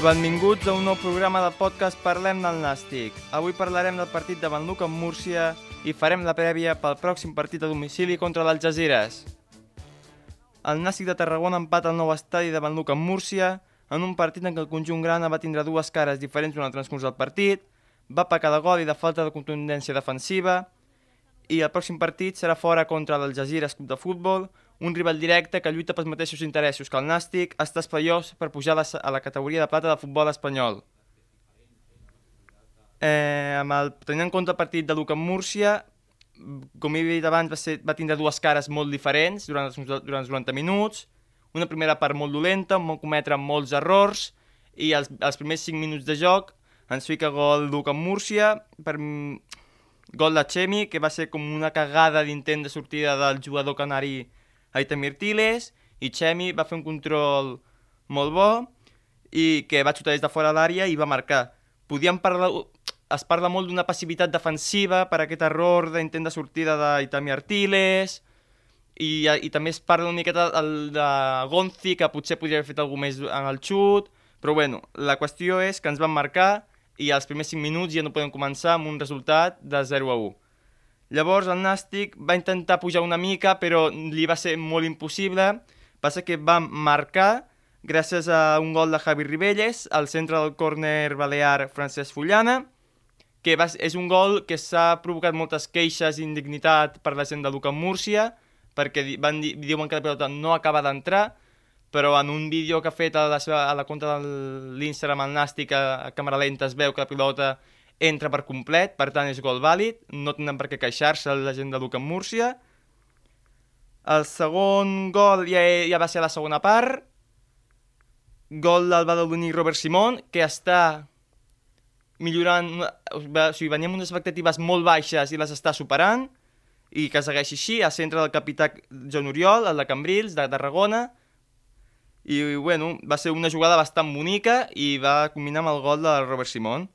Benvinguts a un nou programa de podcast Parlem del Nàstic. Avui parlarem del partit de Benluc amb Múrcia i farem la prèvia pel pròxim partit a domicili contra l'Algesires. El Nàstic de Tarragona empata el nou estadi de Benluc amb Múrcia en un partit en què el conjunt grana va tindre dues cares diferents durant el transcurs del partit, va pecar de gol i de falta de contundència defensiva, i el pròxim partit serà fora contra l'Algesires Club de Futbol, un rival directe que lluita pels mateixos interessos que el Nàstic, està espaiós per pujar a la, categoria de plata del futbol espanyol. Eh, amb el, tenint en compte el partit de Luca Múrcia, com he dit abans, va, ser, va tindre dues cares molt diferents durant els, durant els 90 minuts, una primera part molt dolenta, on cometre molts errors, i els, els primers 5 minuts de joc ens fica gol Luca Múrcia, per, gol de Chemi, que va ser com una cagada d'intent de sortida del jugador canari Aitamir Tiles, i Chemi va fer un control molt bo i que va xutar des de fora l'àrea i va marcar. Podíem parlar... Es parla molt d'una passivitat defensiva per aquest error d'intent de sortida d'Itami Artiles i, i també es parla una miqueta del, de Gonzi, que potser podria haver fet alguna més en el xut, però bueno, la qüestió és que ens van marcar i als primers 5 minuts ja no podem començar amb un resultat de 0 a 1. Llavors el Nàstic va intentar pujar una mica, però li va ser molt impossible. Passa que va marcar gràcies a un gol de Javi Ribelles al centre del córner balear Francesc Fullana, que va, és un gol que s'ha provocat moltes queixes i indignitat per la gent de Luca Múrcia, perquè van, diuen que la pilota no acaba d'entrar, però en un vídeo que ha fet a la, seva, a la compte de l'Instagram el Nàstic a, a càmera lenta es veu que la pilota entra per complet, per tant és gol vàlid, no tenen per què queixar-se la gent de Luca Múrcia. El segon gol ja, ja va ser a la segona part, gol del badaloní Robert Simón, que està millorant, o sigui, venia amb unes expectatives molt baixes i les està superant, i que segueixi així, a centre del capità Joan Oriol, el de Cambrils, de Tarragona, i bueno, va ser una jugada bastant bonica i va combinar amb el gol de Robert Simón.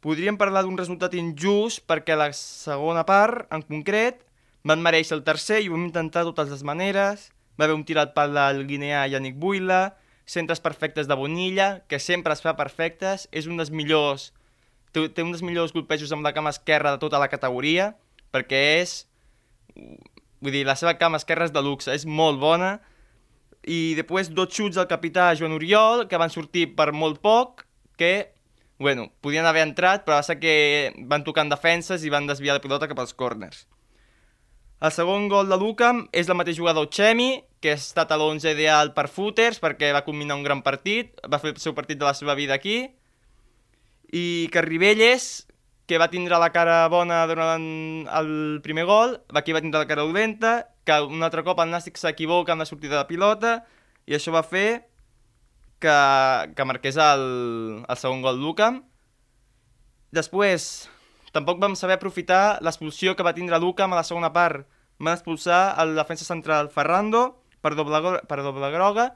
Podríem parlar d'un resultat injust perquè la segona part, en concret, van mereixer el tercer i ho vam intentar de totes les maneres. Va haver un tirat pal del guineà Yannick Buila, centres perfectes de Bonilla, que sempre es fa perfectes, és un dels millors, té, té un dels millors golpejos amb la cama esquerra de tota la categoria, perquè és, vull dir, la seva cama esquerra és de luxe, és molt bona, i després dos xuts del capità Joan Oriol, que van sortir per molt poc, que, bueno, podien haver entrat, però va ser que van tocar en defenses i van desviar la pilota cap als corners. El segon gol de Lucam és el mateix jugador Chemi, que ha estat a l'11 ideal per footers, perquè va combinar un gran partit, va fer el seu partit de la seva vida aquí, i que Ribelles, que va tindre la cara bona durant el primer gol, aquí va tindre la cara dolenta, que un altre cop el Nàstic s'equivoca en la sortida de pilota, i això va fer que, que marqués el, el segon gol Lucam. Després, tampoc vam saber aprofitar l'expulsió que va tindre Lucam a la segona part. Van expulsar el defensa central Ferrando per doble, per doble groga,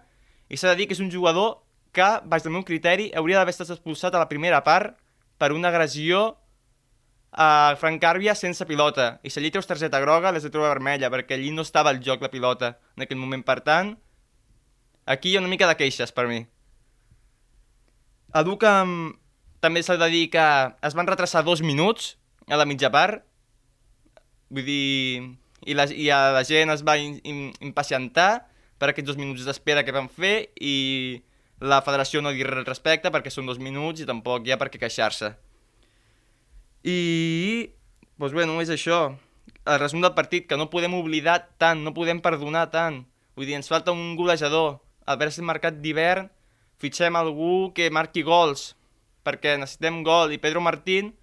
i s'ha de dir que és un jugador que, baix del meu criteri, hauria d'haver estat expulsat a la primera part per una agressió a Frank Carbia sense pilota. I si allí treus targeta groga, l'has de trobar vermella, perquè allí no estava el joc la pilota en aquell moment. Per tant, aquí hi ha una mica de queixes per mi. A Ducam també s'ha de dir que es van retrasar dos minuts a la mitja part. Vull dir... I la, i la gent es va in, in, impacientar per aquests dos minuts d'espera que van fer i la federació no dir res al respecte perquè són dos minuts i tampoc hi ha per què queixar-se. I, doncs bé, només això. El resum del partit, que no podem oblidar tant, no podem perdonar tant. Vull dir, ens falta un golejador. Al ser mercat d'hivern, fitxem algú que marqui gols, perquè necessitem gol, i Pedro Martín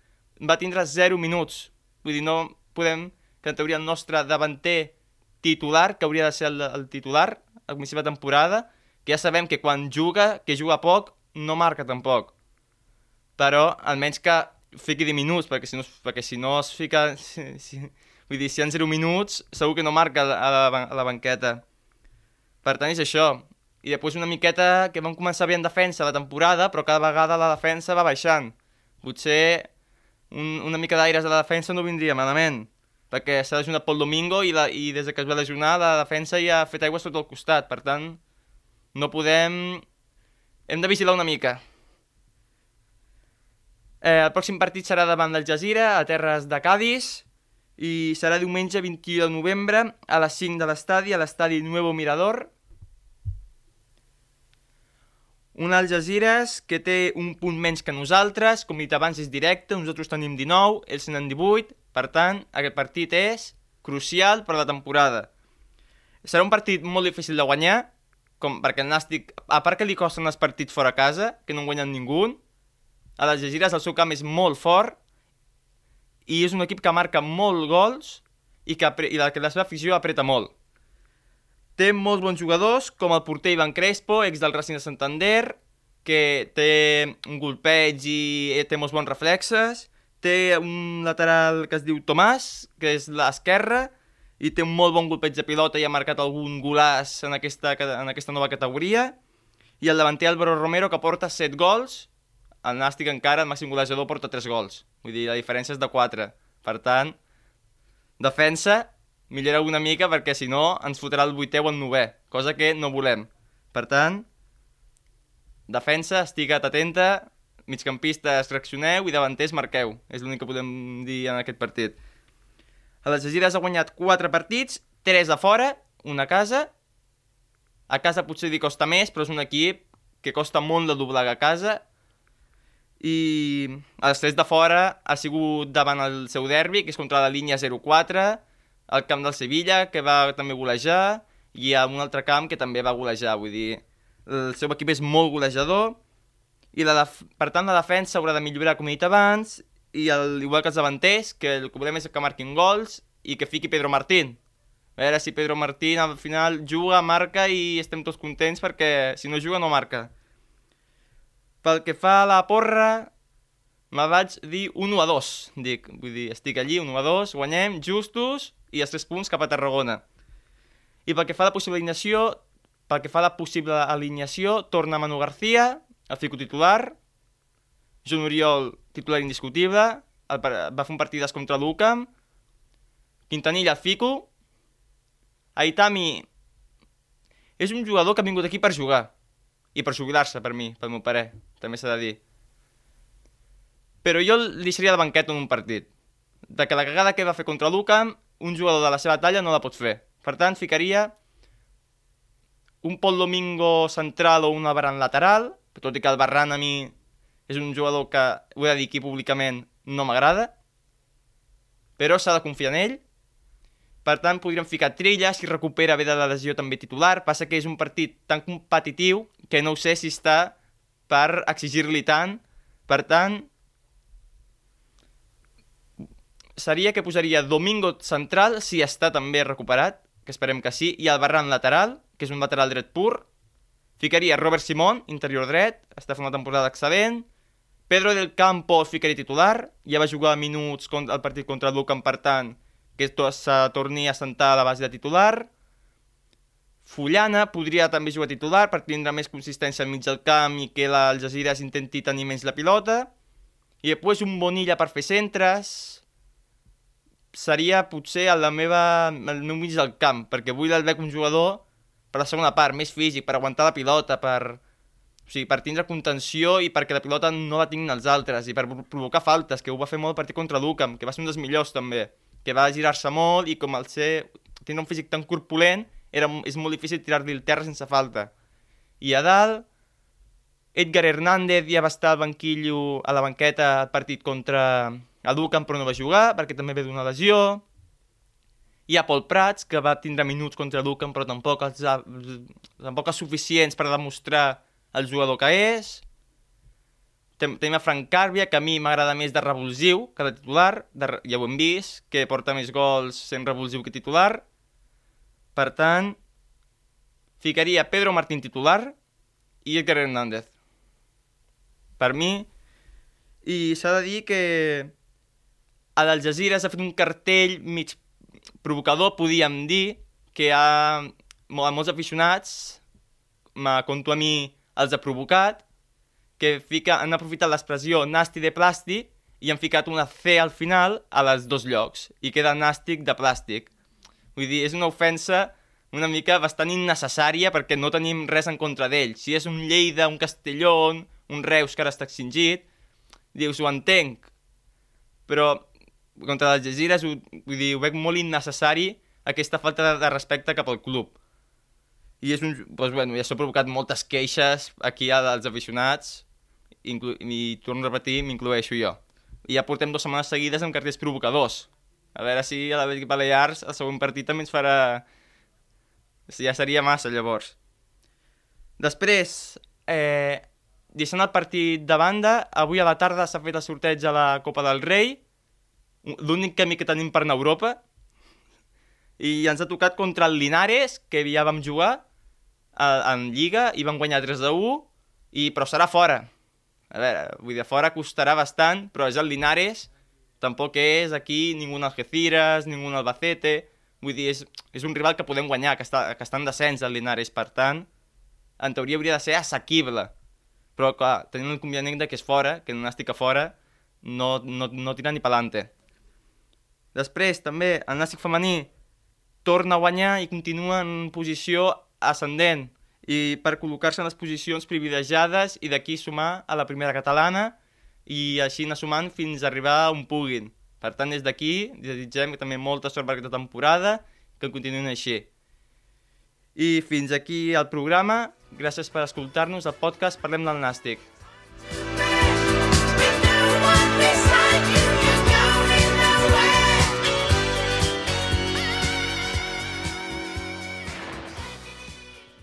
va tindre 0 minuts. Vull dir, no podem, que en teoria el nostre davanter titular, que hauria de ser el, el titular a la seva temporada, que ja sabem que quan juga, que juga poc, no marca tampoc. Però almenys que fiqui 10 minuts, perquè si no, perquè si no es fica... Si, si, vull dir, si hi ha 0 minuts, segur que no marca a la, a la banqueta. Per tant, és això. I després una miqueta que vam començar bé en defensa la temporada, però cada vegada la defensa va baixant. Potser un, una mica d'aires a la defensa no vindria malament, perquè s'ha lesionat Pol Domingo i, la, i des que es va lesionar la defensa ja ha fet aigua sota el costat. Per tant, no podem... Hem de vigilar una mica. Eh, el pròxim partit serà davant del Jazira, a terres de Cádiz, i serà diumenge 21 de novembre a les 5 de l'estadi, a l'estadi Nuevo Mirador. Un Algeciras que té un punt menys que nosaltres, com dit abans és directe, nosaltres tenim 19, ells tenen 18, per tant, aquest partit és crucial per a la temporada. Serà un partit molt difícil de guanyar, com perquè el Nàstic, a part que li costen els partits fora casa, que no en guanyen ningú, a les Gegires el seu camp és molt fort i és un equip que marca molt gols i que, i la, que la seva afició apreta molt. Té molts bons jugadors, com el porter Ivan Crespo, ex del Racing de Santander, que té un golpeig i té molts bons reflexes. Té un lateral que es diu Tomàs, que és l'esquerra, i té un molt bon golpeig de pilota i ha marcat algun golàs en aquesta, en aquesta nova categoria. I el davanter Álvaro Romero, que porta 7 gols, el Nàstic encara, el màxim golejador, porta 3 gols. Vull dir, la diferència és de 4. Per tant, defensa, millora una mica perquè si no ens fotrà el vuitè o el novè, cosa que no volem. Per tant, defensa, estiguet atenta, migcampistes reaccioneu i davanters marqueu. És l'únic que podem dir en aquest partit. A les Agires ha guanyat 4 partits, 3 a fora, una a casa. A casa potser li costa més, però és un equip que costa molt de doblar a casa i els tres de fora ha sigut davant el seu derbi, que és contra la línia 04, el camp del Sevilla, que va també golejar, i a un altre camp que també va golejar, vull dir, el seu equip és molt golejador, i la per tant la defensa haurà de millorar, com he dit abans, i el, igual que els davanters, que el que volem és que marquin gols i que fiqui Pedro Martín. A veure si Pedro Martín al final juga, marca i estem tots contents perquè si no juga no marca. Pel que fa a la porra, me vaig dir 1 a 2, dic, vull dir, estic allí, 1 a 2, guanyem, justos, i els 3 punts cap a Tarragona. I pel que fa a la possible alineació, pel que fa a la possible alineació, torna Manu García, el fico titular, Joan Oriol, titular indiscutible, el, va fer un partides contra l'UCAM, Quintanilla, el fico, Aitami és un jugador que ha vingut aquí per jugar, i per jubilar-se, per mi, pel meu pare, també s'ha de dir. Però jo li seria de banqueta en un partit. De que la cagada que va fer contra l'UCAM, un jugador de la seva talla no la pot fer. Per tant, ficaria un Pol Domingo central o una Barran lateral, tot i que el Barran a mi és un jugador que, ho he de dir aquí públicament, no m'agrada, però s'ha de confiar en ell, per tant, podríem ficar Trilla, si recupera bé de la lesió també titular. Passa que és un partit tan competitiu que no sé si està per exigir-li tant. Per tant, seria que posaria Domingo central, si està també recuperat, que esperem que sí, i el Barran lateral, que és un lateral dret pur. Ficaria Robert Simón, interior dret, està fent una temporada excel·lent. Pedro del Campo ficaria titular, ja va jugar minuts al partit contra el Lucan, per tant, que se torni a sentar a la base de titular. Fullana podria també jugar titular per tindre més consistència al mig del camp i que l'Algeciras intenti tenir menys la pilota. I després un Bonilla per fer centres. Seria potser el, la meva, el meu mig del camp, perquè vull el veig un jugador per la segona part, més físic, per aguantar la pilota, per, o sigui, per tindre contenció i perquè la pilota no la tinguin els altres i per provocar faltes, que ho va fer molt el partit contra l'Ucam, que va ser un dels millors també que va girar-se molt i com el ser, tindre un físic tan corpulent, era, és molt difícil tirar-li el terra sense falta. I a dalt, Edgar Hernández ja va estar al banquillo, a la banqueta, al partit contra el Ducan, però no va jugar, perquè també ve d'una lesió. Hi ha Pol Prats, que va tindre minuts contra Ducan, però tampoc, els, tampoc els suficients per demostrar el jugador que és. Tenim a Frank Càrbia, que a mi m'agrada més de revulsiu que de titular, de, ja ho hem vist, que porta més gols sent revulsiu que titular. Per tant, ficaria Pedro Martín titular i Edgar Hernández. Per mi, I s'ha de dir que a l'Al Jazeera s'ha fet un cartell mig provocador, podíem dir, que ha, a molts aficionats, ma, com tu a mi, els ha provocat, que fica, han aprofitat l'expressió nasti de plàstic i han ficat una C al final a les dos llocs i queda nàstic de plàstic. Vull dir, és una ofensa una mica bastant innecessària perquè no tenim res en contra d'ell. Si és un Lleida, un Castelló, un Reus que ara està extingit, dius, ho entenc, però contra les Algeciras ho, vull dir, ho veig molt innecessari aquesta falta de, de respecte cap al club. I és un, doncs, bueno, ja s'ha provocat moltes queixes aquí als aficionats inclu, i torno a repetir, m'incloeixo jo. I ja portem dues setmanes seguides amb cartells provocadors. A veure si a la Balears el següent partit també ens farà... Ja seria massa, llavors. Després, eh, deixant el partit de banda, avui a la tarda s'ha fet el sorteig a la Copa del Rei, l'únic camí que tenim per anar a Europa, i ens ha tocat contra el Linares, que ja vam jugar a, en Lliga, i vam guanyar 3 de 1, i, però serà fora. A veure, vull dir, fora costarà bastant, però és el Linares, tampoc és aquí ningú Algeciras, ningú Albacete, vull dir, és, és un rival que podem guanyar, que està, que està en descens el Linares, per tant, en teoria hauria de ser assequible. Però, clar, tenint el convenient que és fora, que no estic a fora, no, no, no tira ni pelante. Després, també, el nàstic femení torna a guanyar i continua en posició ascendent i per col·locar-se en les posicions privilegiades i d'aquí sumar a la primera catalana i així anar sumant fins a arribar on puguin. Per tant, des d'aquí desitgem també molta sort per aquesta temporada, que continuïn així. I fins aquí el programa. Gràcies per escoltar-nos al podcast Parlem del Nàstic.